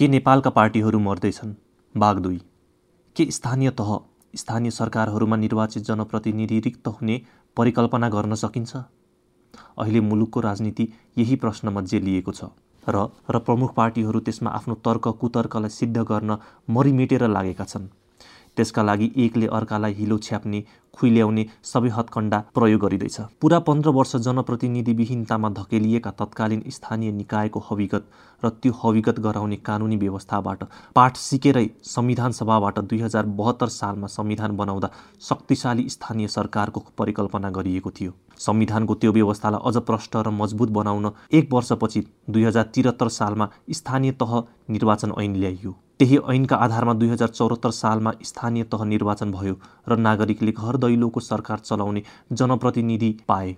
के नेपालका पार्टीहरू मर्दैछन्? भाग दुई। के स्थानीय तह स्थानीय सरकारहरूमा निर्वाचित जनप्रतिनिधि रिक्त हुने परिकल्पना गर्न सकिन्छ? अहिले मुलुकको राजनीति यही प्रश्नमा जेलिएको छ। र र प्रमुख पार्टीहरू त्यसमा आफ्नो तर्क कुतर्कलाई सिद्ध गर्न मरिमेटेर लागेका छन्। त्यसका लागि एकले अर्कालाई हिलो छ्याप्ने खुइल्याउने सबै हत्कण्डा प्रयोग गरिँदैछ। पुरा पन्ध्र वर्ष जनप्रतिनिधिविहीनतामा धकेलिएका तत्कालीन स्थानीय निकायको हविगत र त्यो हविगत गराउने कानुनी व्यवस्थाबाट पाठ सिकेरै संविधान सभाबाट दुई हजार बहत्तर सालमा संविधान बनाउँदा शक्तिशाली स्थानीय सरकारको परिकल्पना गरिएको थियो। संविधानको त्यो व्यवस्थालाई अझ प्रष्ट र मजबुत बनाउन एक वर्षपछि दुई हजार त्रिहत्तर सालमा स्थानीय तह निर्वाचन ऐन ल्याइयो। त्यही ऐनका आधारमा दुई हजार चौहत्तर सालमा स्थानीय तह निर्वाचन भयो र नागरिकले घर दैलोको सरकार चलाउने जनप्रतिनिधि पाए।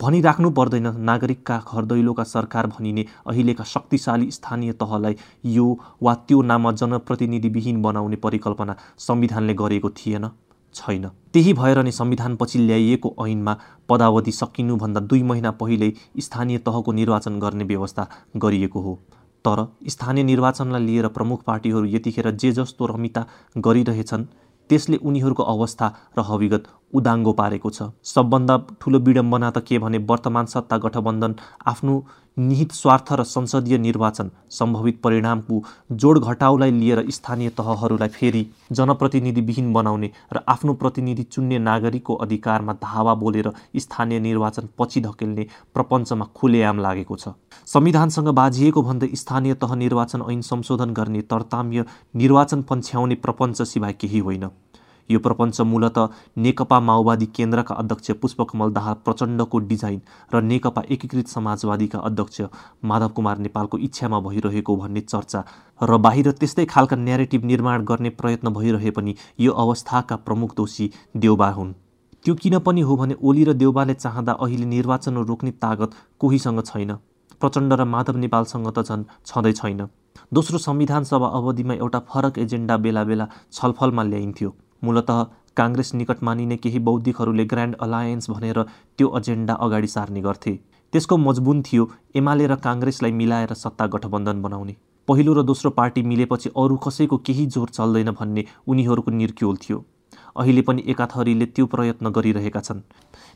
भनिराख्नु पर्दैन नागरिकका घर दैलोका सरकार भनिने अहिलेका शक्तिशाली स्थानीय तहलाई यो वा त्यो नाममा जनप्रतिनिधिविहीन बनाउने परिकल्पना संविधानले गरेको थिएन छैन। त्यही भएर नै संविधानपछि ल्याइएको ऐनमा पदावधि सकिनुभन्दा दुई महिना पहिल्यै स्थानीय तहको निर्वाचन गर्ने व्यवस्था गरिएको हो। तर स्थानीय निर्वाचनलाई लिएर प्रमुख पार्टीहरू यतिखेर जे जस्तो रमिता गरिरहेछन् त्यसले उनीहरूको अवस्था र हविगत उदाङ्गो पारेको छ। सबभन्दा ठुलो विडम्बना त के भने वर्तमान सत्ता गठबन्धन आफ्नो निहित स्वार्थ र संसदीय निर्वाचन सम्भवित परिणामको जोड घटाउलाई लिएर स्थानीय तहहरूलाई फेरि जनप्रतिनिधिविहीन बनाउने र आफ्नो प्रतिनिधि चुन्ने नागरिकको अधिकारमा धावा बोलेर स्थानीय निर्वाचन पछि धकेल्ने प्रपञ्चमा खुलेआम लागेको छ। संविधानसँग बाझिएको भन्दै स्थानीय तह निर्वाचन ऐन संशोधन गर्ने तरताम्य निर्वाचन पन्छ्याउने प्रपञ्च सिवाय केही होइन। यो प्रपञ्च मूलत नेकपा माओवादी केन्द्रका अध्यक्ष पुष्पकमल दाहाल प्रचण्डको डिजाइन र नेकपा एकीकृत समाजवादीका अध्यक्ष माधव कुमार नेपालको इच्छामा भइरहेको भन्ने चर्चा र बाहिर त्यस्तै खालका न्यारेटिभ निर्माण गर्ने प्रयत्न भइरहे पनि यो अवस्थाका प्रमुख दोषी देउबा हुन्। त्यो किन पनि हो भने ओली र देउबाले चाहँदा अहिले निर्वाचन रोक्ने तागत कोहीसँग छैन। प्रचण्ड र माधव नेपालसँग त झन् छँदै छैन। दोस्रो संविधान सभा अवधिमा एउटा फरक एजेन्डा बेला बेला छलफलमा ल्याइन्थ्यो। मूलत काङ्ग्रेस निकट मानिने केही बौद्धिकहरूले ग्रान्ड अलायन्स भनेर त्यो एजेन्डा अगाडि सार्ने गर्थे। त्यसको मजबुन थियो एमाले र काङ्ग्रेसलाई मिलाएर सत्ता गठबन्धन बनाउने। पहिलो र दोस्रो पार्टी मिलेपछि अरू कसैको केही जोर चल्दैन भन्ने उनीहरूको निर्क्योल थियो। अहिले पनि एकाथरीले त्यो प्रयत्न गरिरहेका छन्।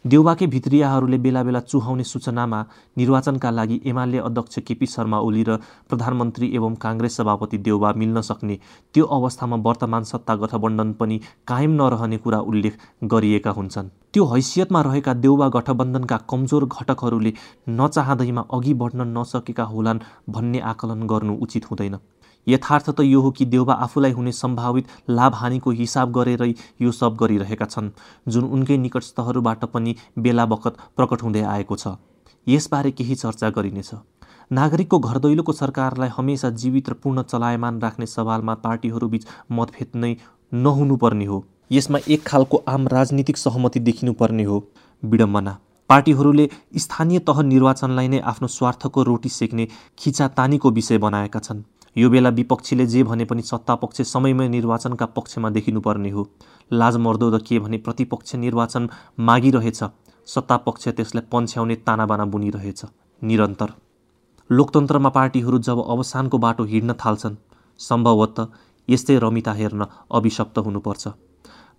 देउबाकै भित्रियाहरूले बेला बेला चुहाउने सूचनामा निर्वाचनका लागि एमाले अध्यक्ष केपी शर्मा ओली र प्रधानमन्त्री एवं काङ्ग्रेस सभापति देउबा मिल्न सक्ने त्यो अवस्थामा वर्तमान सत्ता गठबन्धन पनि कायम नरहने कुरा उल्लेख गरिएका हुन्छन्। त्यो हैसियतमा रहेका देउबा गठबन्धनका कमजोर घटकहरूले नचाहँदैमा अघि बढ्न नसकेका होलान् भन्ने आकलन गर्नु उचित हुँदैन। यथार्थ त यो हो कि देउबा आफूलाई हुने सम्भावित लाभ हानिको हिसाब गरेरै यो सब गरिरहेका छन् जुन उनकै निकटस्थहरूबाट पनि बेला बखत प्रकट हुँदै आएको छ। यसबारे केही चर्चा गरिनेछ। नागरिकको घर दैलोको सरकारलाई हमेसा जीवित र पूर्ण चलायमान राख्ने सवालमा पार्टीहरूबीच मतभेद नै नहुनुपर्ने हो। यसमा एक खालको आम राजनीतिक सहमति देखिनुपर्ने हो। विडम्बना। पार्टीहरूले स्थानीय तह निर्वाचनलाई नै आफ्नो स्वार्थको रोटी सेक्ने खिचातानीको विषय बनाएका छन्। यो बेला विपक्षीले जे भने पनि सत्तापक्ष समयमै निर्वाचनका पक्षमा देखिनुपर्ने हो। लाज मर्दो त के भने प्रतिपक्ष निर्वाचन मागिरहेछ। सत्तापक्ष त्यसलाई पन्छ्याउने तानाबाना बुनिरहेछ। निरन्तर। लोकतन्त्रमा पार्टीहरू जब अवसानको बाटो हिँड्न थाल्छन् सम्भवतः यस्तै रमिता हेर्न अभिशप्त हुनुपर्छ।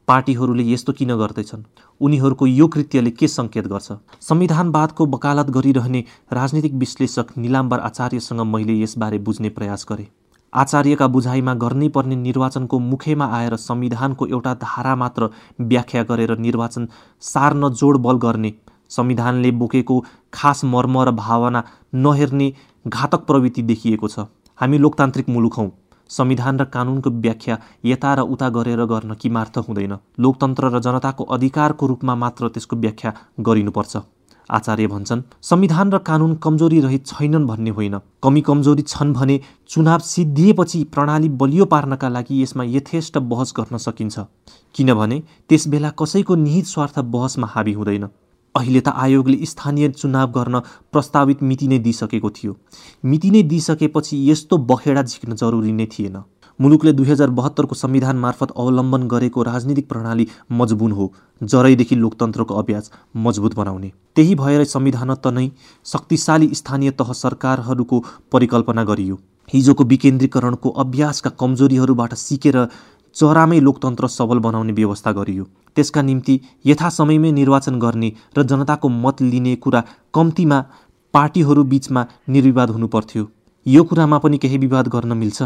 पार्टीहरूले यस्तो किन गर्दैछन्? उनीहरूको यो कृत्यले के सङ्केत गर्छ? संविधानवादको वकालत गरिरहने राजनीतिक विश्लेषक निलाम्बर आचार्यसँग मैले यसबारे बुझ्ने प्रयास गरेँ। आचार्यका बुझाइमा गर्नै पर्ने निर्वाचनको मुखेमा आएर संविधानको एउटा धारा मात्र व्याख्या गरेर निर्वाचन सार्न जोड बल गर्ने संविधानले बोकेको खास मर्म र भावना नहेर्ने घातक प्रवृत्ति देखिएको छ। हामी लोकतान्त्रिक मुलुक हौँ। संविधान र कानुनको व्याख्या यता र उता गरेर गर्न किमार्थ हुँदैन। लोकतन्त्र र जनताको अधिकारको रूपमा मात्र त्यसको व्याख्या गरिनुपर्छ। आचार्य भन्छन् संविधान र कानुन कमजोरी रहित छैनन् भन्ने होइन। कमी कमजोरी छन् भने चुनाव सिद्धिएपछि प्रणाली बलियो पार्नका लागि यसमा यथेष्ट बहस गर्न सकिन्छ। किनभने त्यसबेला कसैको निहित स्वार्थ बहसमा हाबी हुँदैन। अहिले त आयोगले स्थानीय चुनाव गर्न प्रस्तावित मिति नै दिइसकेको थियो। मिति नै दिइसकेपछि यस्तो बखेडा झिक्न जरुरी नै थिएन। मुलुकले दुई हजार बहत्तरको संविधान मार्फत अवलम्बन गरेको राजनीतिक प्रणाली मजबुन हो जरैदेखि लोकतन्त्रको अभ्यास मजबुत बनाउने। त्यही भएर संविधान त नै शक्तिशाली स्थानीय तह सरकारहरूको परिकल्पना गरियो। हिजोको विकेन्द्रीकरणको अभ्यासका कमजोरीहरूबाट सिकेर चरामै लोकतन्त्र सबल बनाउने व्यवस्था गरियो। त्यसका निम्ति यथासमयमै निर्वाचन गर्ने र जनताको मत लिने कुरा कम्तीमा पार्टीहरू बिचमा निर्विवाद हुनुपर्थ्यो। यो कुरामा पनि केही विवाद गर्न मिल्छ।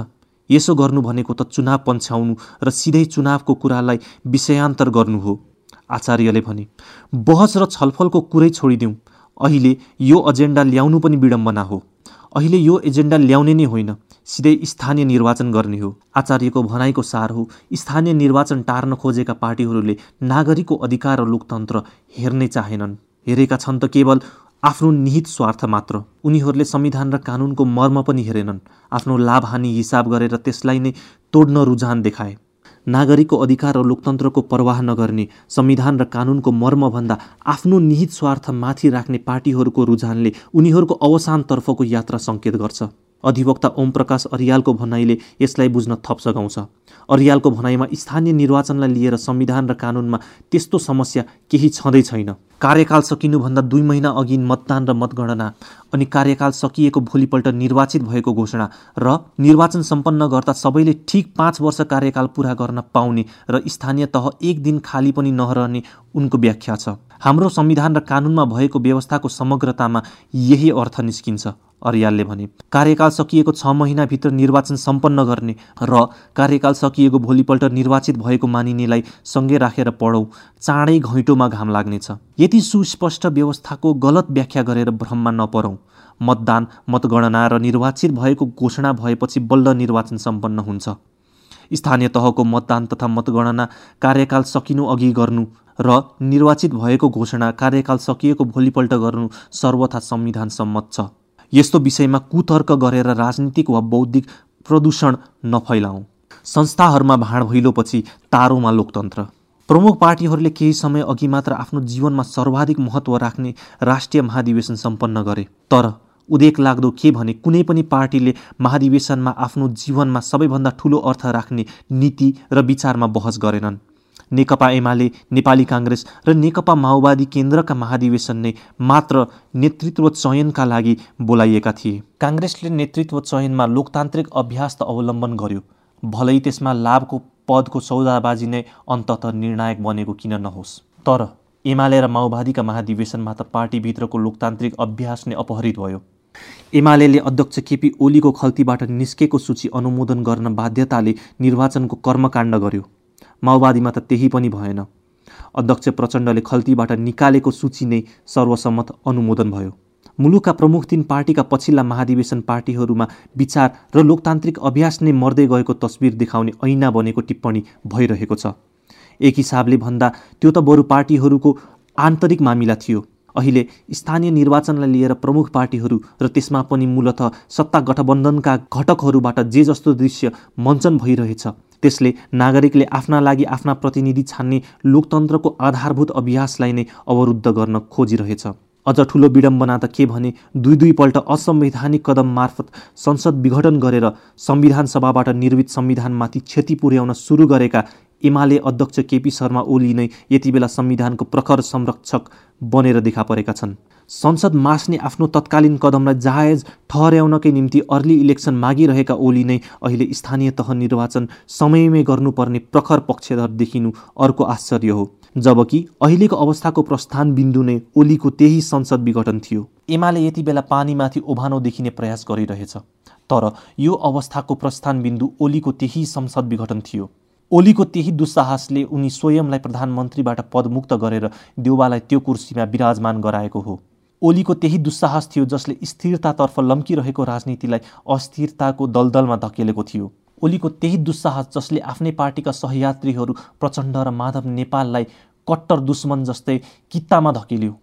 यसो गर्नु भनेको त चुनाव पन्छ्याउनु र सिधै चुनावको कुरालाई विषयान्तर गर्नु हो आचार्यले भने। बहस र छलफलको कुरै छोडिदिउँ। अहिले यो एजेन्डा ल्याउनु पनि विडम्बना हो। अहिले यो एजेन्डा ल्याउने नै होइन सिधै स्थानीय निर्वाचन गर्ने हो। आचार्यको भनाइको सार हो स्थानीय निर्वाचन टार्न खोजेका पार्टीहरूले नागरिकको अधिकार र लोकतन्त्र हेर्नै चाहेनन्। हेरेका छन् त केवल आफ्नो निहित स्वार्थ मात्र। उनीहरूले संविधान र कानुनको मर्म पनि हेरेनन्। आफ्नो लाभ हानि हिसाब गरेर त्यसलाई नै तोड्न रुझान देखाए। नागरिकको अधिकार र लोकतन्त्रको प्रवाह नगर्ने संविधान र कानुनको मर्मभन्दा आफ्नो निहित स्वार्थ माथि राख्ने पार्टीहरूको रुझानले उनीहरूको अवसानतर्फको यात्रा सङ्केत गर्छ। अधिवक्ता ओम प्रकाश अरियालको भनाइले यसलाई बुझ्न थप सघाउँछ। अरियालको भनाइमा स्थानीय निर्वाचनलाई लिएर संविधान र कानुनमा त्यस्तो समस्या केही छँदै छैन। कार्यकाल सकिनुभन्दा दुई महिना अघि मतदान र मतगणना अनि कार्यकाल सकिएको भोलिपल्ट निर्वाचित भएको घोषणा र निर्वाचन सम्पन्न गर्दा सबैले ठिक पाँच वर्ष कार्यकाल पुरा गर्न पाउने र स्थानीय तह एक दिन खाली पनि नरहने उनको व्याख्या छ। हाम्रो संविधान र कानुनमा भएको व्यवस्थाको समग्रतामा यही अर्थ निस्किन्छ अर्यालले भने। कार्यकाल सकिएको छ महिनाभित्र निर्वाचन सम्पन्न गर्ने र कार्यकाल सकिएको भोलिपल्ट निर्वाचित भएको मानिनेलाई सँगै राखेर पढौँ चाँडै घैँटोमा घाम लाग्नेछ। यति सुस्पष्ट व्यवस्थाको गलत व्याख्या गरेर भ्रममा नपरौँ। मतदान मतगणना र निर्वाचित भएको घोषणा भएपछि बल्ल निर्वाचन सम्पन्न हुन्छ। स्थानीय तहको मतदान तथा मतगणना कार्यकाल सकिनु अघि गर्नु र निर्वाचित भएको घोषणा कार्यकाल सकिएको भोलिपल्ट गर्नु सर्वथा संविधान सम्मत छ। यस्तो विषयमा कुतर्क गरेर राजनीतिक वा बौद्धिक प्रदूषण नफैलाऊ संस्थाहरूमा भाँड भैलोपछि तारोमा लोकतन्त्र। प्रमुख पार्टीहरूले केही समय अघि मात्र आफ्नो जीवनमा सर्वाधिक महत्त्व राख्ने राष्ट्रिय महाधिवेशन सम्पन्न गरे। तर उदेक लाग्दो के भने कुनै पनि पार्टीले महाधिवेशनमा आफ्नो जीवनमा सबैभन्दा ठुलो अर्थ राख्ने नीति र विचारमा बहस गरेनन्। नेकपा एमाले नेपाली काङ्ग्रेस र नेकपा माओवादी केन्द्रका महाधिवेशन नै मात्र नेतृत्व चयनका लागि बोलाइएका थिए। काङ्ग्रेसले नेतृत्व चयनमा लोकतान्त्रिक अभ्यास त अवलम्बन गर्यो। भलै त्यसमा लाभको पदको सौदाबाजी नै अन्तत निर्णायक बनेको किन नहोस्? तर एमाले र माओवादीका महाधिवेशनमा त पार्टीभित्रको लोकतान्त्रिक अभ्यास नै अपहरित भयो। एमाले अध्यक्ष केपी ओलीको खल्तीबाट निस्केको सूची अनुमोदन गर्न बाध्यताले निर्वाचनको कर्मकाण्ड गर्यो। माओवादीमा त त्यही पनि भएन। अध्यक्ष प्रचण्डले खल्तीबाट निकालेको सूची नै सर्वसम्मत अनुमोदन भयो। मुलुकका प्रमुख तीन पार्टीका पछिल्ला महाधिवेशन पार्टीहरूमा विचार र लोकतान्त्रिक अभ्यास नै मर्दै गएको तस्विर देखाउने ऐना बनेको टिप्पणी भइरहेको छ। एक हिसाबले भन्दा त्यो त बरु पार्टीहरूको आन्तरिक मामिला थियो। अहिले स्थानीय निर्वाचनलाई लिएर प्रमुख पार्टीहरू र त्यसमा पनि मूलत सत्ता गठबन्धनका घटकहरूबाट जे जस्तो दृश्य मञ्चन भइरहेछ। त्यसले नागरिकले आफ्ना लागि आफ्ना प्रतिनिधि छान्ने लोकतन्त्रको आधारभूत अभ्यासलाई नै अवरुद्ध गर्न खोजिरहेछ। अझ ठुलो विडम्बना त के भने दुई दुईपल्ट असंवैधानिक कदम मार्फत संसद विघटन गरेर संविधान सभाबाट निर्मित संविधानमाथि क्षति पुर्याउन सुरु गरेका एमाले अध्यक्ष केपी शर्मा ओली नै यति बेला संविधानको प्रखर संरक्षक बनेर देखा परेका छन्। संसद मास्ने आफ्नो तत्कालीन कदमलाई जायज ठहर्याउनकै निम्ति अर्ली इलेक्सन मागिरहेका ओली नै अहिले स्थानीय तह निर्वाचन समयमै गर्नुपर्ने प्रखर पक्षधर देखिनु अर्को आश्चर्य हो। जबकि अहिलेको अवस्थाको प्रस्थान बिन्दु नै ओलीको त्यही संसद विघटन थियो। एमाले यति बेला पानीमाथि ओभानो देखिने प्रयास गरिरहेछ। तर यो अवस्थाको प्रस्थान बिन्दु ओलीको त्यही संसद विघटन थियो। ओलीको त्यही दुस्साहसले उनी स्वयंलाई प्रधानमन्त्रीबाट पदमुक्त गरेर देउबालाई त्यो कुर्सीमा विराजमान गराएको हो। ओलीको त्यही दुस्साहस थियो जसले स्थिरतातर्फ लम्किरहेको राजनीतिलाई अस्थिरताको दलदलमा धकेलेको थियो। ओलीको त्यही दुस्साहस जसले आफ्नै पार्टीका सहयात्रीहरू प्रचण्ड र माधव नेपाललाई कट्टर दुश्मन जस्तै कित्तामा धकेल्यो।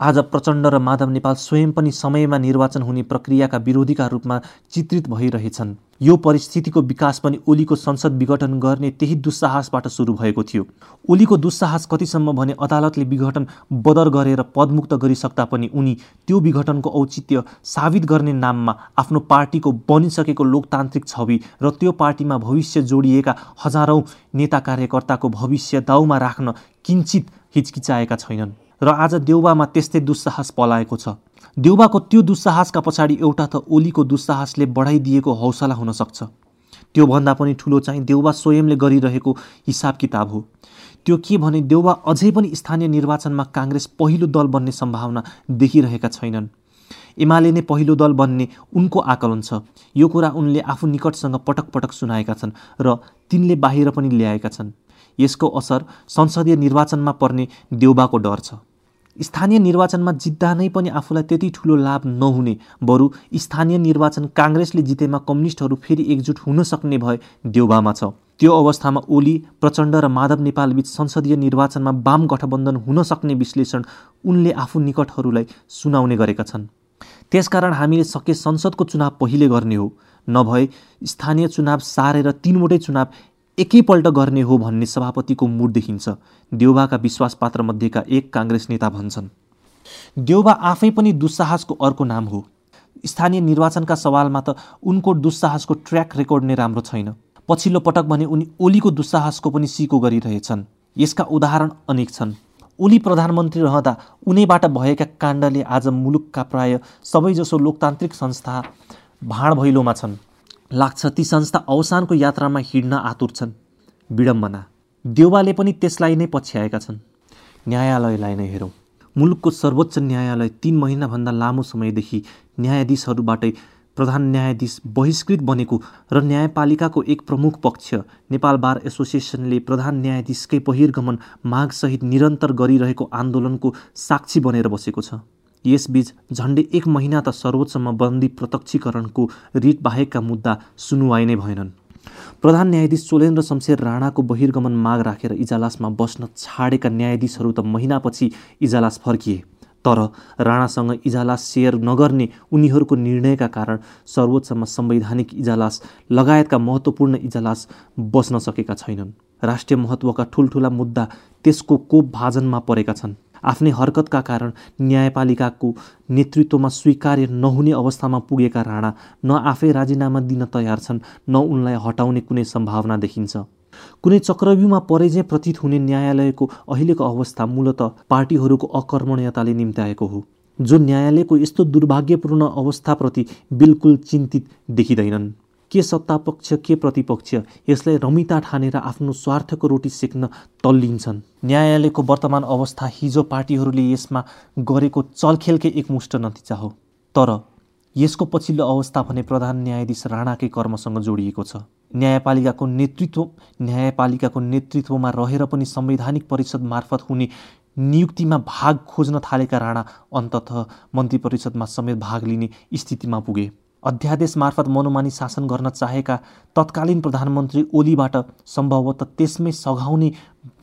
आज प्रचण्ड र माधव नेपाल स्वयं पनि समयमा निर्वाचन हुने प्रक्रियाका विरोधीका रूपमा चित्रित भइरहेछन्। यो परिस्थितिको विकास पनि ओलीको संसद विघटन गर्ने त्यही दुस्साहसबाट सुरु भएको थियो। ओलीको दुस्साहस कतिसम्म भने अदालतले विघटन बदर गरेर पदमुक्त गरिसक्दा पनि उनी त्यो विघटनको औचित्य साबित गर्ने नाममा आफ्नो पार्टीको बनिसकेको लोकतान्त्रिक छवि र त्यो पार्टीमा भविष्य जोडिएका हजारौँ नेता कार्यकर्ताको भविष्य दाउमा राख्न किन्चित हिचकिचाएका छैनन्। र आज देउबामा त्यस्तै दुस्साहस पलाएको छ। देउबाको त्यो दुस्साहसका पछाडि एउटा त ओलीको दुस्साहसले बढाइदिएको हौसला हुन सक्छ। त्योभन्दा पनि ठुलो चाहिँ देउबा स्वयंले गरिरहेको हिसाब किताब हो। त्यो के भने देउबा अझै पनि स्थानीय निर्वाचनमा काङ्ग्रेस पहिलो दल बन्ने सम्भावना देखिरहेका छैनन्। एमाले नै पहिलो दल बन्ने उनको आकलन छ। यो कुरा उनले आफू निकटसँग पटक पटक सुनाएका छन् र तिनले बाहिर पनि ल्याएका छन्। यसको असर संसदीय निर्वाचनमा पर्ने देउबाको डर छ। स्थानीय निर्वाचनमा जित्दा नै पनि आफूलाई त्यति ठुलो लाभ नहुने बरु स्थानीय निर्वाचन काङ्ग्रेसले जितेमा कम्युनिस्टहरू फेरि एकजुट हुन सक्ने भए देउबामा छ। त्यो अवस्थामा ओली प्रचण्ड र माधव नेपालबीच संसदीय निर्वाचनमा वाम गठबन्धन हुन सक्ने विश्लेषण उनले आफू निकटहरूलाई सुनाउने गरेका छन्। त्यसकारण हामीले सके संसदको चुनाव पहिले गर्ने हो। नभए स्थानीय चुनाव सारेर तिनवटै चुनाव एकैपल्ट गर्ने हो भन्ने सभापतिको मुड देखिन्छ। देउबाका विश्वासपात्र मध्येका एक काङ्ग्रेस नेता भन्छन्। देउबा आफै पनि दुस्साहसको अर्को नाम हो। स्थानीय निर्वाचनका सवालमा त उनको दुस्साहसको ट्र्याक रेकर्ड नै राम्रो छैन। पछिल्लो पटक भने उनी ओलीको दुस्साहसको पनि सिको गरिरहेछन्। यसका उदाहरण अनेक छन्। ओली प्रधानमन्त्री रहँदा उनैबाट भएका काण्डले आज मुलुकका प्राय सबैजसो लोकतान्त्रिक संस्था भाँड भैलोमा छन्। लाग्छ ती संस्था अवसानको यात्रामा हिँड्न आतुर छन्। विडम्बना। देउवाले पनि त्यसलाई नै पछ्याएका छन्। न्यायालयलाई नै हेरौँ। मुलुकको सर्वोच्च न्यायालय तिन महिनाभन्दा लामो समयदेखि न्यायाधीशहरूबाटै प्रधान न्यायाधीश बहिष्कृत बनेको र न्यायपालिकाको एक प्रमुख पक्ष नेपाल बार एसोसिएसनले प्रधान न्यायाधीशकै बहिर्गमन मागसहित निरन्तर गरिरहेको आन्दोलनको साक्षी बनेर बसेको छ। यसबीच झन्डै एक महिना त सर्वोच्चमा बन्दी प्रत्यक्षीकरणको रिट बाहेकका मुद्दा सुनुवाई नै भएनन्। प्रधान न्यायाधीश चोलेन्द्र शमशेर राणाको बहिर्गमन माग राखेर इजलासमा बस्न छाडेका न्यायाधीशहरू त महिनापछि इजलास फर्किए। तर राणासँग इजलास सेयर नगर्ने उनीहरूको निर्णयका कारण सर्वोच्चमा संवैधानिक इजलास लगायतका महत्त्वपूर्ण इजलास बस्न सकेका छैनन्। राष्ट्रिय महत्त्वका ठुल्ठुला मुद्दा त्यसको कोप भाजनमा परेका छन्। आफ्नै हरकतका कारण न्यायपालिकाको नेतृत्वमा स्वीकार्य नहुने अवस्थामा पुगेका राणा न आफै राजीनामा दिन तयार छन् न उनलाई हटाउने कुनै सम्भावना देखिन्छ। कुनै चक्रव्यूहमा परे चाहिँ प्रतीत हुने न्यायालयको अहिलेको अवस्था मूलत पार्टीहरूको अकर्मण्यताले निम्त्याएको हो जो न्यायालयको यस्तो दुर्भाग्यपूर्ण अवस्थाप्रति बिल्कुल चिन्तित देखिँदैनन्। के सत्तापक्ष के प्रतिपक्ष? यसलाई रमिता ठानेर आफ्नो स्वार्थको रोटी सेक्न तल्लिन्छन्। न्यायालयको वर्तमान अवस्था हिजो पार्टीहरूले यसमा गरेको चलखेलकै एकमुष्ट नतिजा हो। तर यसको पछिल्लो अवस्था भने प्रधान न्यायाधीश राणाकै कर्मसँग जोडिएको छ। न्यायपालिकाको नेतृत्व न्यायपालिकाको नेतृत्वमा रहेर पनि संवैधानिक परिषद मार्फत हुने नियुक्तिमा भाग खोज्न थालेका राणा अन्तत मन्त्री परिषदमा समेत भाग लिने स्थितिमा पुगे। अध्यादेश मार्फत मनोमानी शासन गर्न चाहेका तत्कालीन प्रधानमन्त्री ओलीबाट सम्भवतः त्यसमै सघाउने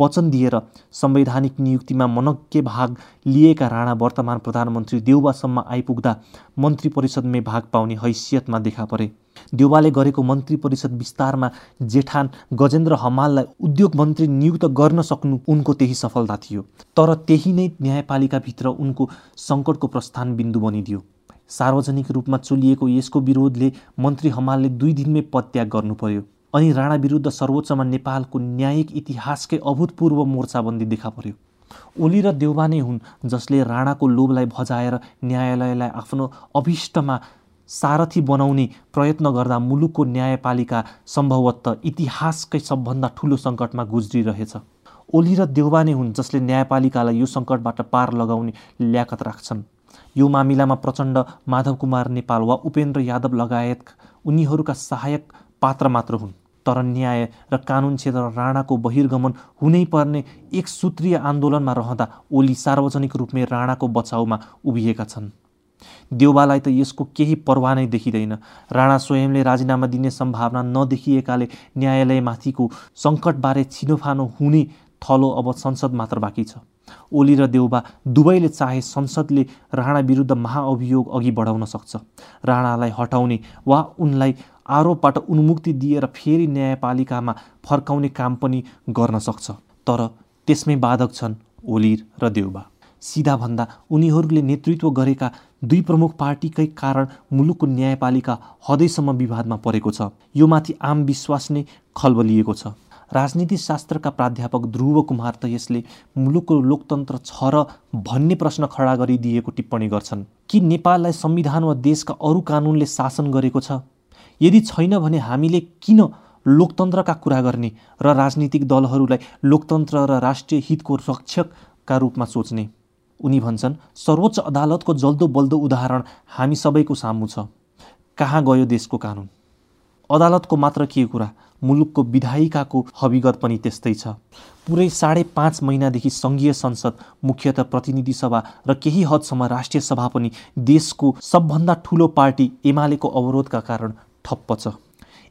वचन दिएर संवैधानिक नियुक्तिमा मनज्ञ भाग लिएका राणा वर्तमान प्रधानमन्त्री देउबासम्म आइपुग्दा मन्त्री परिषदमै भाग पाउने हैसियतमा देखा परे। देउबाले गरेको मन्त्री परिषद विस्तारमा जेठान गजेन्द्र हमाललाई उद्योग मन्त्री नियुक्त गर्न सक्नु उनको त्यही सफलता थियो तर त्यही नै न्यायपालिकाभित्र उनको सङ्कटको प्रस्थान बिन्दु बनिदियो। सार्वजनिक रूपमा चुलिएको यसको विरोधले मन्त्री हमालले दुई दिनमै पदत्याग गर्नु पर्यो अनि राणा विरुद्ध सर्वोच्चमा नेपालको न्यायिक इतिहासकै अभूतपूर्व मोर्चाबन्दी देखा पर्यो ओली र देउबा नै हुन् जसले राणाको लोभलाई भजाएर न्यायालयलाई आफ्नो अभिष्टमा सारथी बनाउने प्रयत्न गर्दा मुलुकको न्यायपालिका सम्भवतः इतिहासकै सबभन्दा ठुलो सङ्कटमा गुज्रिरहेछ। ओली र देउबा नै हुन् जसले न्यायपालिकालाई यो सङ्कटबाट पार लगाउने ल्याकत राख्छन्। यो मामिलामा प्रचण्ड माधव कुमार नेपाल वा उपेन्द्र यादव लगायत उनीहरूका सहायक पात्र मात्र हुन्। तर न्याय र कानुन क्षेत्र राणाको बहिर्गमन हुनै पर्ने एक सूत्रीय आन्दोलनमा रहँदा ओली सार्वजनिक रूपमै राणाको बचाउमा उभिएका छन्। देउबालाई त यसको केही पर्वा नै देखिँदैन। राणा स्वयंले राजीनामा दिने सम्भावना नदेखिएकाले न्यायालयमाथिको सङ्कटबारे छिनोफानो हुने थलो अब संसद मात्र बाँकी छ। ओली र देउबा दुवैले चाहे संसदले राणा विरुद्ध महाअभियोग अघि बढाउन सक्छ। राणालाई हटाउने वा उनलाई आरोपबाट उन्मुक्ति दिएर फेरि न्यायपालिकामा फर्काउने काम पनि गर्न सक्छ। तर त्यसमै बाधक छन् ओली र देउबा। सिधा भन्दा उनीहरूले नेतृत्व गरेका दुई प्रमुख पार्टीकै कारण मुलुकको न्यायपालिका हदैसम्म विवादमा परेको छ। यो माथि आम विश्वास नै खलबलिएको छ। राजनीति शास्त्रका प्राध्यापक ध्रुव कुमार त यसले मुलुकको लोकतन्त्र छ र भन्ने प्रश्न खडा गरिदिएको टिप्पणी गर्छन्। कि नेपाललाई संविधान वा देशका अरू कानुनले शासन गरेको छ? यदि छैन भने हामीले किन लोकतन्त्रका कुरा गर्ने र राजनीतिक दलहरूलाई लोकतन्त्र र राष्ट्रिय हितको रक्षकका रूपमा सोच्ने? उनी भन्छन् सर्वोच्च अदालतको जल्दो बल्दो उदाहरण हामी सबैको सामु छ। कहाँ गयो देशको कानुन? अदालतको मात्र के कुरा? मुलुकको विधायिकाको हविगत पनि त्यस्तै छ। पुरै साढे पाँच महिनादेखि सङ्घीय संसद मुख्यत प्रतिनिधि सभा र केही हदसम्म राष्ट्रिय सभा पनि देशको सबभन्दा ठुलो पार्टी एमालेको अवरोधका कारण ठप्प छ।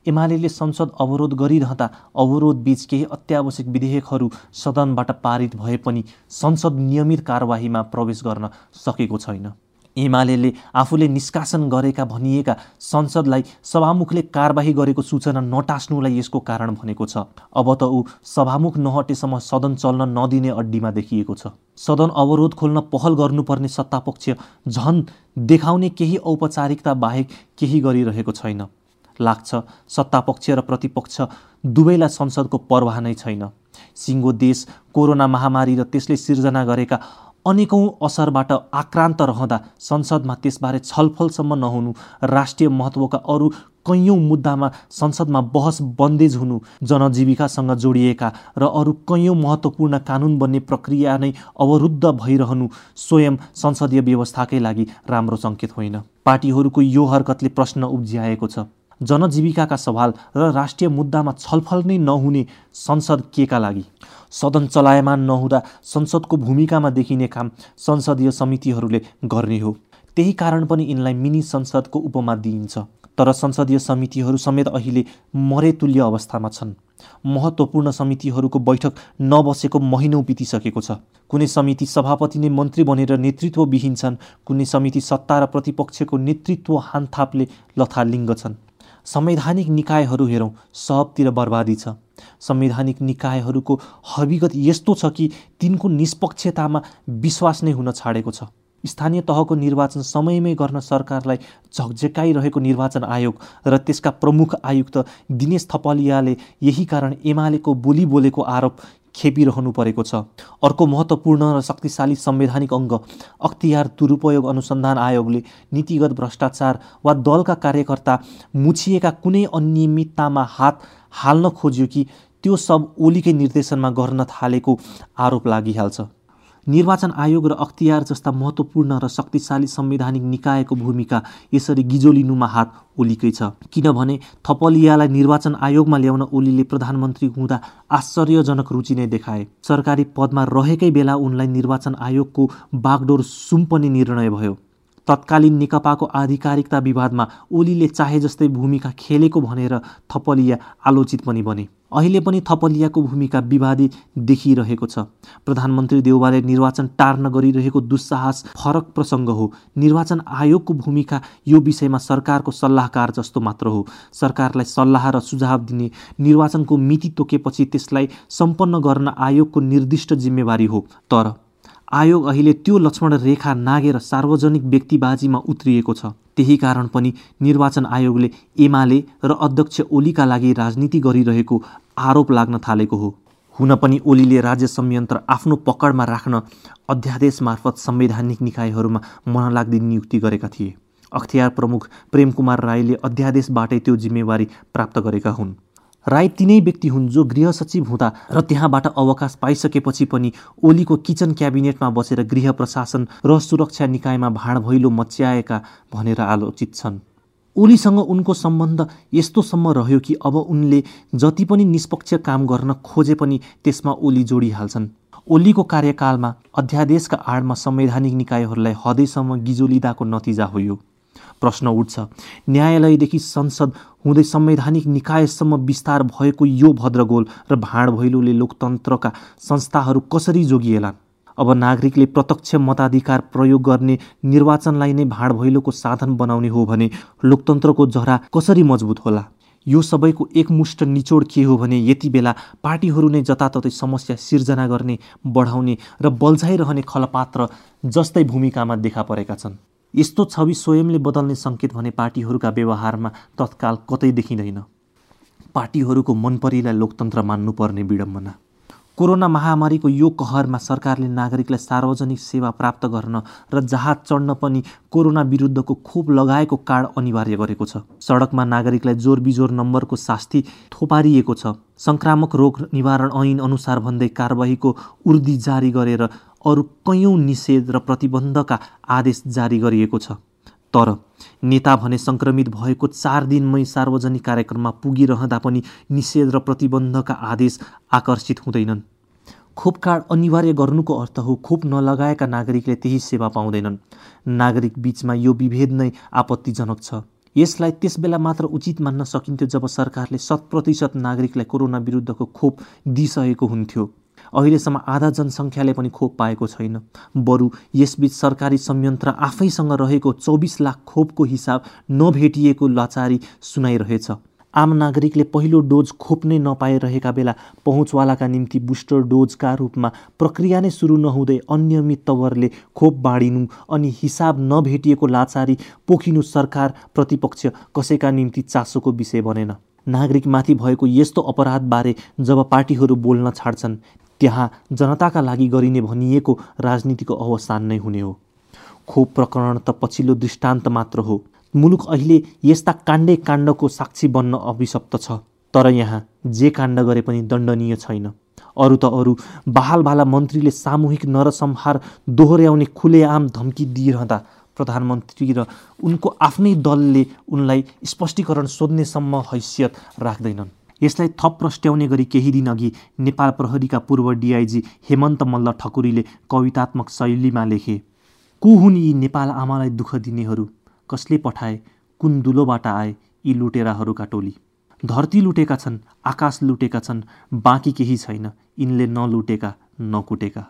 एमाले संसद अवरोध गरिरहँदा अवरोध बीच केही अत्यावश्यक विधेयकहरू सदनबाट पारित भए पनि संसद नियमित कारवाहीमा प्रवेश गर्न सकेको छैन। एमाले आफूले निष्कासन गरेका भनिएका संसदलाई सभामुखले कारवाही गरेको सूचना नटास्नुलाई यसको कारण भनेको छ। अब त ऊ सभामुख नहटेसम्म सदन चल्न नदिने अड्डीमा देखिएको छ। सदन अवरोध खोल्न पहल गर्नुपर्ने सत्तापक्ष झन देखाउने केही औपचारिकता बाहेक केही गरिरहेको छैन। लाग्छ सत्तापक्ष र प्रतिपक्ष दुवैलाई संसदको पर्वाह नै छैन। सिङ्गो देश कोरोना महामारी र त्यसले सिर्जना गरेका अनेकौँ असरबाट आक्रान्त रहँदा संसदमा त्यसबारे छलफलसम्म नहुनु राष्ट्रिय महत्त्वका अरू कैयौँ मुद्दामा संसदमा बहस बन्देज हुनु जनजीविकासँग जोडिएका र अरू कैयौँ महत्त्वपूर्ण कानुन बन्ने प्रक्रिया नै अवरुद्ध भइरहनु स्वयं संसदीय व्यवस्थाकै लागि राम्रो सङ्केत होइन। पार्टीहरूको यो हरकतले प्रश्न उब्ज्याएको छ। जनजीविकाका सवाल र राष्ट्रिय मुद्दामा छलफल नै नहुने संसद केका लागि? सदन चलायमान नहुँदा संसदको भूमिकामा देखिने काम संसदीय समितिहरूले गर्ने हो। त्यही कारण पनि यिनलाई मिनी संसदको उपमा दिइन्छ। तर संसदीय समितिहरू समेत अहिले मरेतुल्य अवस्थामा छन्। महत्त्वपूर्ण समितिहरूको बैठक नबसेको महिनौ बितिसकेको छ। कुनै समिति सभापति नै मन्त्री बनेर नेतृत्व विहीन कुनै समिति सत्ता र प्रतिपक्षको नेतृत्व हानथापले लथालिङ्ग छन्। संवैधानिक निकायहरू हेरौँ सबतिर बर्बादी छ। संवैधानिक निकायहरूको हविगत यस्तो छ कि तिनको निष्पक्षतामा विश्वास नै हुन छाडेको छ। स्थानीय तहको निर्वाचन समयमै गर्न सरकारलाई झकझकाइरहेको निर्वाचन आयोग र त्यसका प्रमुख आयुक्त दिनेश थपलियाले यही कारण एमालेको बोली बोलेको आरोप खेपिरहनु परेको छ। अर्को महत्त्वपूर्ण र शक्तिशाली संवैधानिक अङ्ग अख्तियार दुरुपयोग अनुसन्धान आयोगले नीतिगत भ्रष्टाचार वा दलका कार्यकर्ता मुछिएका कुनै अनियमिततामा हात हाल्न खोज्यो कि त्यो सब ओलीकै निर्देशनमा गर्न थालेको आरोप लागिहाल्छ। निर्वाचन आयोग र अख्तियार जस्ता महत्त्वपूर्ण र शक्तिशाली संवैधानिक निकायको भूमिका यसरी गिजोलिनुमा हात ओलीकै छ। किनभने थपलियालाई निर्वाचन आयोगमा ल्याउन ओलीले प्रधानमन्त्री हुँदा आश्चर्यजनक रुचि नै देखाए। सरकारी पदमा रहेकै बेला उनलाई निर्वाचन आयोगको बागडोर सुम्पने निर्णय भयो। तत्कालीन नेकपाको आधिकारिकता विवादमा ओलीले चाहे जस्तै भूमिका खेलेको भनेर थपलिया आलोचित पनि बने। अहिले पनि थपलियाको भूमिका विवादित देखिरहेको छ। प्रधानमन्त्री देउवाले निर्वाचन टार्न गरिरहेको दुस्साहस फरक प्रसङ्ग हो। निर्वाचन आयोगको भूमिका यो विषयमा सरकारको सल्लाहकार जस्तो मात्र हो। सरकारलाई सल्लाह र सुझाव दिने निर्वाचनको मिति तोकेपछि त्यसलाई सम्पन्न गर्न आयोगको निर्दिष्ट जिम्मेवारी हो। तर आयोग अहिले त्यो लक्ष्मण रेखा नागेर सार्वजनिक व्यक्तिबाजीमा उत्रिएको छ। त्यही कारण पनि निर्वाचन आयोगले एमाले र अध्यक्ष ओलीका लागि राजनीति गरिरहेको आरोप लाग्न थालेको हो। हुन पनि ओलीले राज्य संयन्त्र आफ्नो पकडमा राख्न अध्यादेश मार्फत संवैधानिक निकायहरूमा मनलाग्दी नियुक्ति गरेका थिए। अख्तियार प्रमुख प्रेमकुमार राईले अध्यादेशबाटै त्यो जिम्मेवारी प्राप्त गरेका हुन्। राई तिनै व्यक्ति हुन् जो गृह सचिव हुँदा र त्यहाँबाट अवकाश पाइसकेपछि पनि ओलीको किचन क्याबिनेटमा बसेर गृह प्रशासन र सुरक्षा निकायमा भाँड भैलो मच्याएका भनेर आलोचित छन्। ओलीसँग उनको सम्बन्ध यस्तोसम्म रह्यो कि अब उनले जति पनि निष्पक्ष काम गर्न खोजे पनि त्यसमा ओली जोडिहाल्छन्। ओलीको कार्यकालमा अध्यादेशका आडमा संवैधानिक निकायहरूलाई हदैसम्म गिजोलिदाको नतिजा हो यो। प्रश्न उठ्छ। न्यायालयदेखि संसद हुँदै संवैधानिक निकायसम्म विस्तार भएको यो भद्रगोल र भाँड भैलोले लोकतन्त्रका संस्थाहरू कसरी जोगिएलान्? अब नागरिकले प्रत्यक्ष मताधिकार प्रयोग गर्ने निर्वाचनलाई नै भाँड भैलोको साधन बनाउने हो भने लोकतन्त्रको जरा कसरी मजबुत होला? यो सबैको एकमुष्ट निचोड के हो भने यति बेला पार्टीहरू नै जताततै समस्या सिर्जना गर्ने बढाउने र बल्झाइरहने खलपात्र जस्तै भूमिकामा देखा परेका छन्। यस्तो छवि स्वयंले बदल्ने सङ्केत भने पार्टीहरूका व्यवहारमा तत्काल कतै देखिँदैन। पार्टीहरूको मनपरीलाई लोकतन्त्र मान्नुपर्ने विडम्बना। कोरोना महामारीको यो कहरमा सरकारले नागरिकलाई सार्वजनिक सेवा प्राप्त गर्न र जहाज चढ्न पनि कोरोना विरुद्धको खोप लगाएको कार्ड अनिवार्य गरेको छ। सडकमा नागरिकलाई जोर बिजोर नम्बरको शास्ति थोपारिएको छ। सङ्क्रामक रोग निवारण ऐन अनुसार भन्दै कारवाहीको उर्दी जारी गरेर अरू कैयौँ निषेध र प्रतिबन्धका आदेश जारी गरिएको छ। तर नेता भने सङ्क्रमित भएको चार दिनमै सार्वजनिक कार्यक्रममा पुगिरहँदा पनि निषेध र प्रतिबन्धका आदेश आकर्षित हुँदैनन्। खोप कार्ड अनिवार्य गर्नुको अर्थ हो खोप नलगाएका नागरिकले त्यही सेवा पाउँदैनन्। नागरिक बिचमा यो विभेद नै आपत्तिजनक छ। यसलाई त्यसबेला मात्र उचित मान्न सकिन्थ्यो जब सरकारले शत प्रतिशत नागरिकलाई कोरोना विरुद्धको खोप दिइसकेको हुन्थ्यो। अहिलेसम्म आधा जनसङ्ख्याले पनि खोप पाएको छैन। बरु यसबीच सरकारी संयन्त्र आफैसँग रहेको चौबिस लाख खोपको हिसाब नभेटिएको लाचारी सुनाइरहेछ। आम नागरिकले पहिलो डोज खोप्नै नपाइरहेका बेला पहुँचवालाका निम्ति बुस्टर डोजका रूपमा प्रक्रिया नै सुरु नहुँदै अनियमित तवरले खोप बाँडिनु अनि हिसाब नभेटिएको लाचारी पोखिनु सरकार प्रतिपक्ष कसैका निम्ति चासोको विषय बनेन। नागरिकमाथि भएको यस्तो अपराधबारे जब पार्टीहरू बोल्न छाड्छन् त्यहाँ जनताका लागि गरिने भनिएको राजनीतिको अवसान नै हुने हो। खोप प्रकरण त पछिल्लो दृष्टान्त मात्र हो। मुलुक अहिले यस्ता काण्डे काण्डको साक्षी बन्न अभिशप्त छ तर यहाँ जे काण्ड गरे पनि दण्डनीय छैन। अरू त अरू बहाल बाला मन्त्रीले सामूहिक नरसंहार दोहोऱ्याउने खुलेआम धम्की दिइरहँदा प्रधानमन्त्री र उनको आफ्नै दलले उनलाई स्पष्टीकरण सोध्नेसम्म हैसियत राख्दैनन्। यसलाई थप प्रस्ट्याउने गरी केही दिन अघि नेपाल प्रहरीका पूर्व डिआइजी हेमन्त मल्ल ठकुरीले कवितात्मक शैलीमा लेखे को हुन् यी नेपाल आमालाई दुःख दिनेहरू? कसले पठाए? कुन दुलोबाट आए? यी लुटेराहरूका टोली। धरती लुटेका छन् आकाश लुटेका छन् बाँकी केही छैन। यिनले नलुटेका नकुटेका।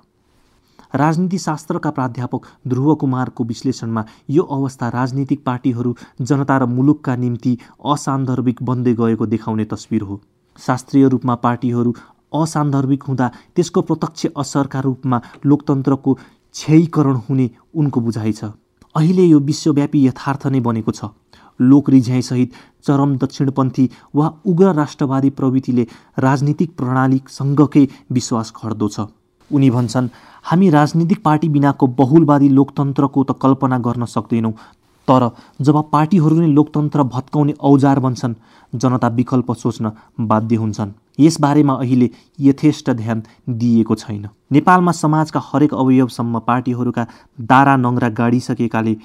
राजनीति शास्त्रका प्राध्यापक ध्रुव कुमारको विश्लेषणमा यो अवस्था राजनीतिक पार्टीहरू जनता र मुलुकका निम्ति असान्दर्भिक बन्दै गएको देखाउने तस्विर हो। शास्त्रीय रूपमा पार्टीहरू असान्दर्भिक हुँदा त्यसको प्रत्यक्ष असरका रूपमा लोकतन्त्रको क्षयीकरण हुने उनको बुझाइ छ। अहिले यो विश्वव्यापी यथार्थ नै बनेको छ। लोक रिझ्याइसहित चरम दक्षिणपन्थी वा उग्र राष्ट्रवादी प्रवृत्तिले राजनीतिक प्रणालीसँगकै विश्वास खड्दो छ। उनी भन्छन् हामी राजनीतिक पार्टी बिनाको बहुलवादी लोकतन्त्रको त कल्पना गर्न सक्दैनौँ। तर जब पार्टीहरू नै लोकतन्त्र भत्काउने औजार बन्छन् जनता विकल्प सोच्न बाध्य हुन्छन्। यसबारेमा अहिले यथेष्ट ध्यान दिइएको छैन। नेपालमा समाजका हरेक अवयवसम्म पार्टीहरूका दारा नङ्ग्रा गाडिसकेकाले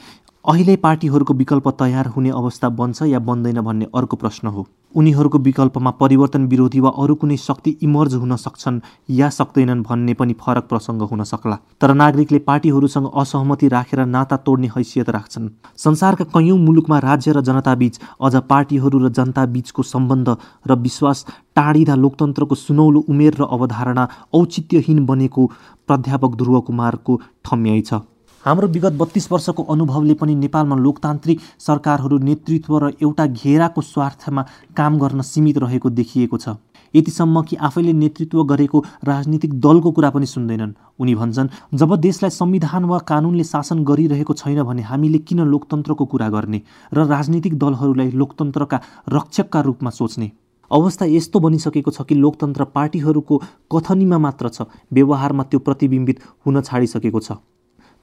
अहिले पार्टीहरूको विकल्प तयार हुने अवस्था बन्छ या बन्दैन भन्ने अर्को प्रश्न हो। उनीहरूको विकल्पमा परिवर्तन विरोधी वा अरू कुनै शक्ति इमर्ज हुन सक्छन् या सक्दैनन् भन्ने पनि फरक प्रसङ्ग हुन सक्ला। तर नागरिकले पार्टीहरूसँग असहमति राखेर नाता तोड्ने हैसियत राख्छन्। संसारका कैयौँ मुलुकमा राज्य र जनताबीच अझ पार्टीहरू र जनता बीचको सम्बन्ध र विश्वास टाढिँदा लोकतन्त्रको सुनौलो उमेर र अवधारणा औचित्यहीन बनेको प्राध्यापक ध्रुव कुमारको ठम्याइ छ। हाम्रो विगत बत्तिस वर्षको अनुभवले पनि नेपालमा लोकतान्त्रिक सरकारहरू नेतृत्व र एउटा घेराको स्वार्थमा काम गर्न सीमित रहेको देखिएको छ। यतिसम्म कि आफैले नेतृत्व गरेको राजनीतिक दलको कुरा पनि सुन्दैनन्। उनी भन्छन् जब देशलाई संविधान वा कानुनले शासन गरिरहेको छैन भने हामीले किन लोकतन्त्रको कुरा गर्ने र राजनीतिक दलहरूलाई लोकतन्त्रका रक्षकका रूपमा सोच्ने? अवस्था यस्तो बनिसकेको छ कि लोकतन्त्र पार्टीहरूको कथनीमा मात्र छ व्यवहारमा त्यो प्रतिबिम्बित हुन छाडिसकेको छ।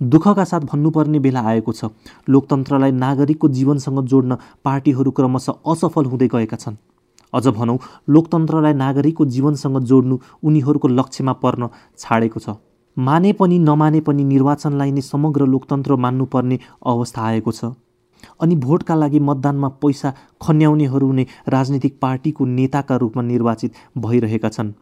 दुःखका साथ भन्नुपर्ने बेला आएको छ। लोकतन्त्रलाई नागरिकको जीवनसँग जोड्न पार्टीहरू क्रमशः असफल हुँदै गएका छन्। अझ भनौँ लोकतन्त्रलाई नागरिकको जीवनसँग जोड्नु उनीहरूको लक्ष्यमा पर्न छाडेको छ। माने पनि नमाने पनि निर्वाचनलाई नै समग्र लोकतन्त्र मान्नुपर्ने अवस्था आएको छ। अनि भोटका लागि मतदानमा पैसा खन्याउनेहरू नै राजनीतिक पार्टीको नेताका रूपमा निर्वाचित भइरहेका छन्।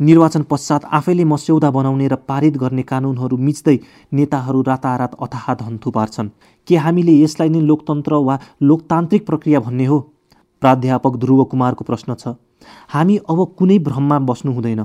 निर्वाचन पश्चात आफैले मस्यौदा बनाउने र पारित गर्ने कानुनहरू मिच्दै नेताहरू रातारात अथाह धन थुपार्छन्। के हामीले यसलाई नै लोकतन्त्र वा लोकतान्त्रिक प्रक्रिया भन्ने हो? प्राध्यापक ध्रुव कुमारको प्रश्न छ। हामी अब कुनै भ्रममा बस्नु हुँदैन।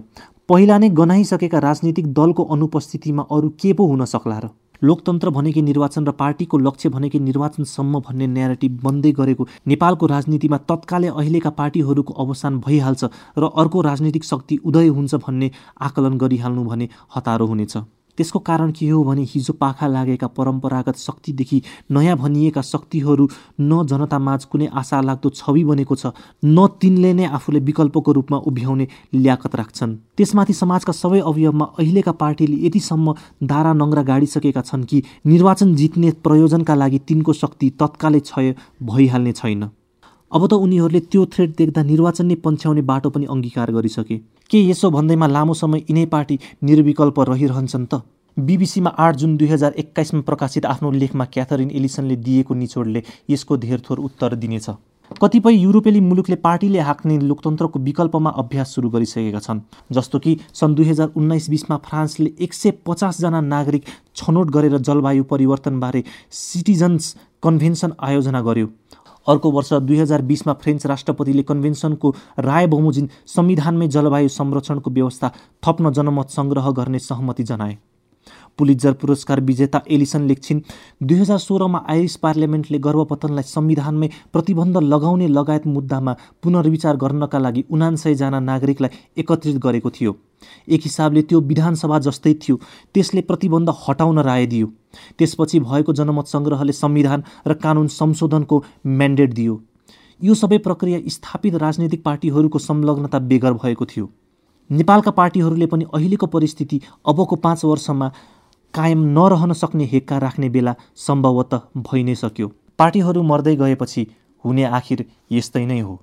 पहिला नै गनाइसकेका राजनीतिक दलको अनुपस्थितिमा अरू के पो हुन सक्ला र? लोकतन्त्र भनेकै निर्वाचन र पार्टीको लक्ष्य भनेकै निर्वाचनसम्म भन्ने न्यारेटिभ बन्दै गरेको नेपालको राजनीतिमा तत्कालै अहिलेका पार्टीहरूको अवसान भइहाल्छ र अर्को राजनीतिक शक्ति उदय हुन्छ भन्ने आकलन गरिहाल्नु भने हतारो हुनेछ। त्यसको कारण के हो भने हिजो पाखा लागेका परम्परागत शक्तिदेखि नयाँ भनिएका शक्तिहरू न जनतामाझ कुनै आशा लाग्दो छवि बनेको छ न तिनले नै आफूले विकल्पको रूपमा उभ्याउने ल्याकत राख्छन्। त्यसमाथि समाजका सबै अवयवमा अहिलेका पार्टीले यतिसम्म दारा नङ्ग्रा गाडिसकेका छन् कि निर्वाचन जित्ने प्रयोजनका लागि तिनको शक्ति तत्कालै क्षय भइहाल्ने छैन। अब त उनीहरूले त्यो थ्रेड देख्दा निर्वाचन नै पन्छ्याउने बाटो पनि अङ्गीकार गरिसके। के यसो भन्दैमा लामो समय यिनै पार्टी निर्विकल्प रहिरहन्छन् त? बिबिसीमा आठ जुन दुई हजार एक्काइसमा प्रकाशित आफ्नो लेखमा क्याथरिन एलिसनले दिएको निचोडले यसको धेरथोर उत्तर दिनेछ। कतिपय युरोपेली मुलुकले पार्टीले हाँक्ने लोकतन्त्रको विकल्पमा अभ्यास सुरु गरिसकेका छन् जस्तो कि सन् दुई हजार उन्नाइस बिसमा फ्रान्सले एक सय पचासजना नागरिक छनौट गरेर जलवायु परिवर्तनबारे सिटिजन्स कन्भेन्सन आयोजना गर्यो। अर्को वर्ष दुई हजार बिसमा फ्रेन्च राष्ट्रपतिले कन्भेन्सनको राय बमोजिम संविधानमै जलवायु संरक्षणको व्यवस्था थप्न जनमत सङ्ग्रह गर्ने सहमति जनाए। पुलिजर पुरस्कार विजेता एलिसन लेख्छिन् दुई हजार सोह्रमा आइरिस पार्लियामेन्टले गर्भपतनलाई संविधानमै प्रतिबन्ध लगाउने लगायत मुद्दामा पुनर्विचार गर्नका लागि उनान्सयजना नागरिकलाई एकत्रित गरेको थियो। एक हिसाबले त्यो विधानसभा जस्तै थियो। त्यसले प्रतिबन्ध हटाउन राय दियो। त्यसपछि भएको जनमत सङ्ग्रहले संविधान र कानुन संशोधनको म्यान्डेट दियो। यो सबै प्रक्रिया स्थापित राजनैतिक पार्टीहरूको संलग्नता बेगर भएको थियो। नेपालका पार्टीहरूले पनि अहिलेको परिस्थिति अबको पाँच वर्षमा कायम नरहन सक्ने हेक्का राख्ने बेला सम्भवतः भइ नै सक्यो। पार्टीहरू मर्दै गएपछि हुने आखिर यस्तै नै हो।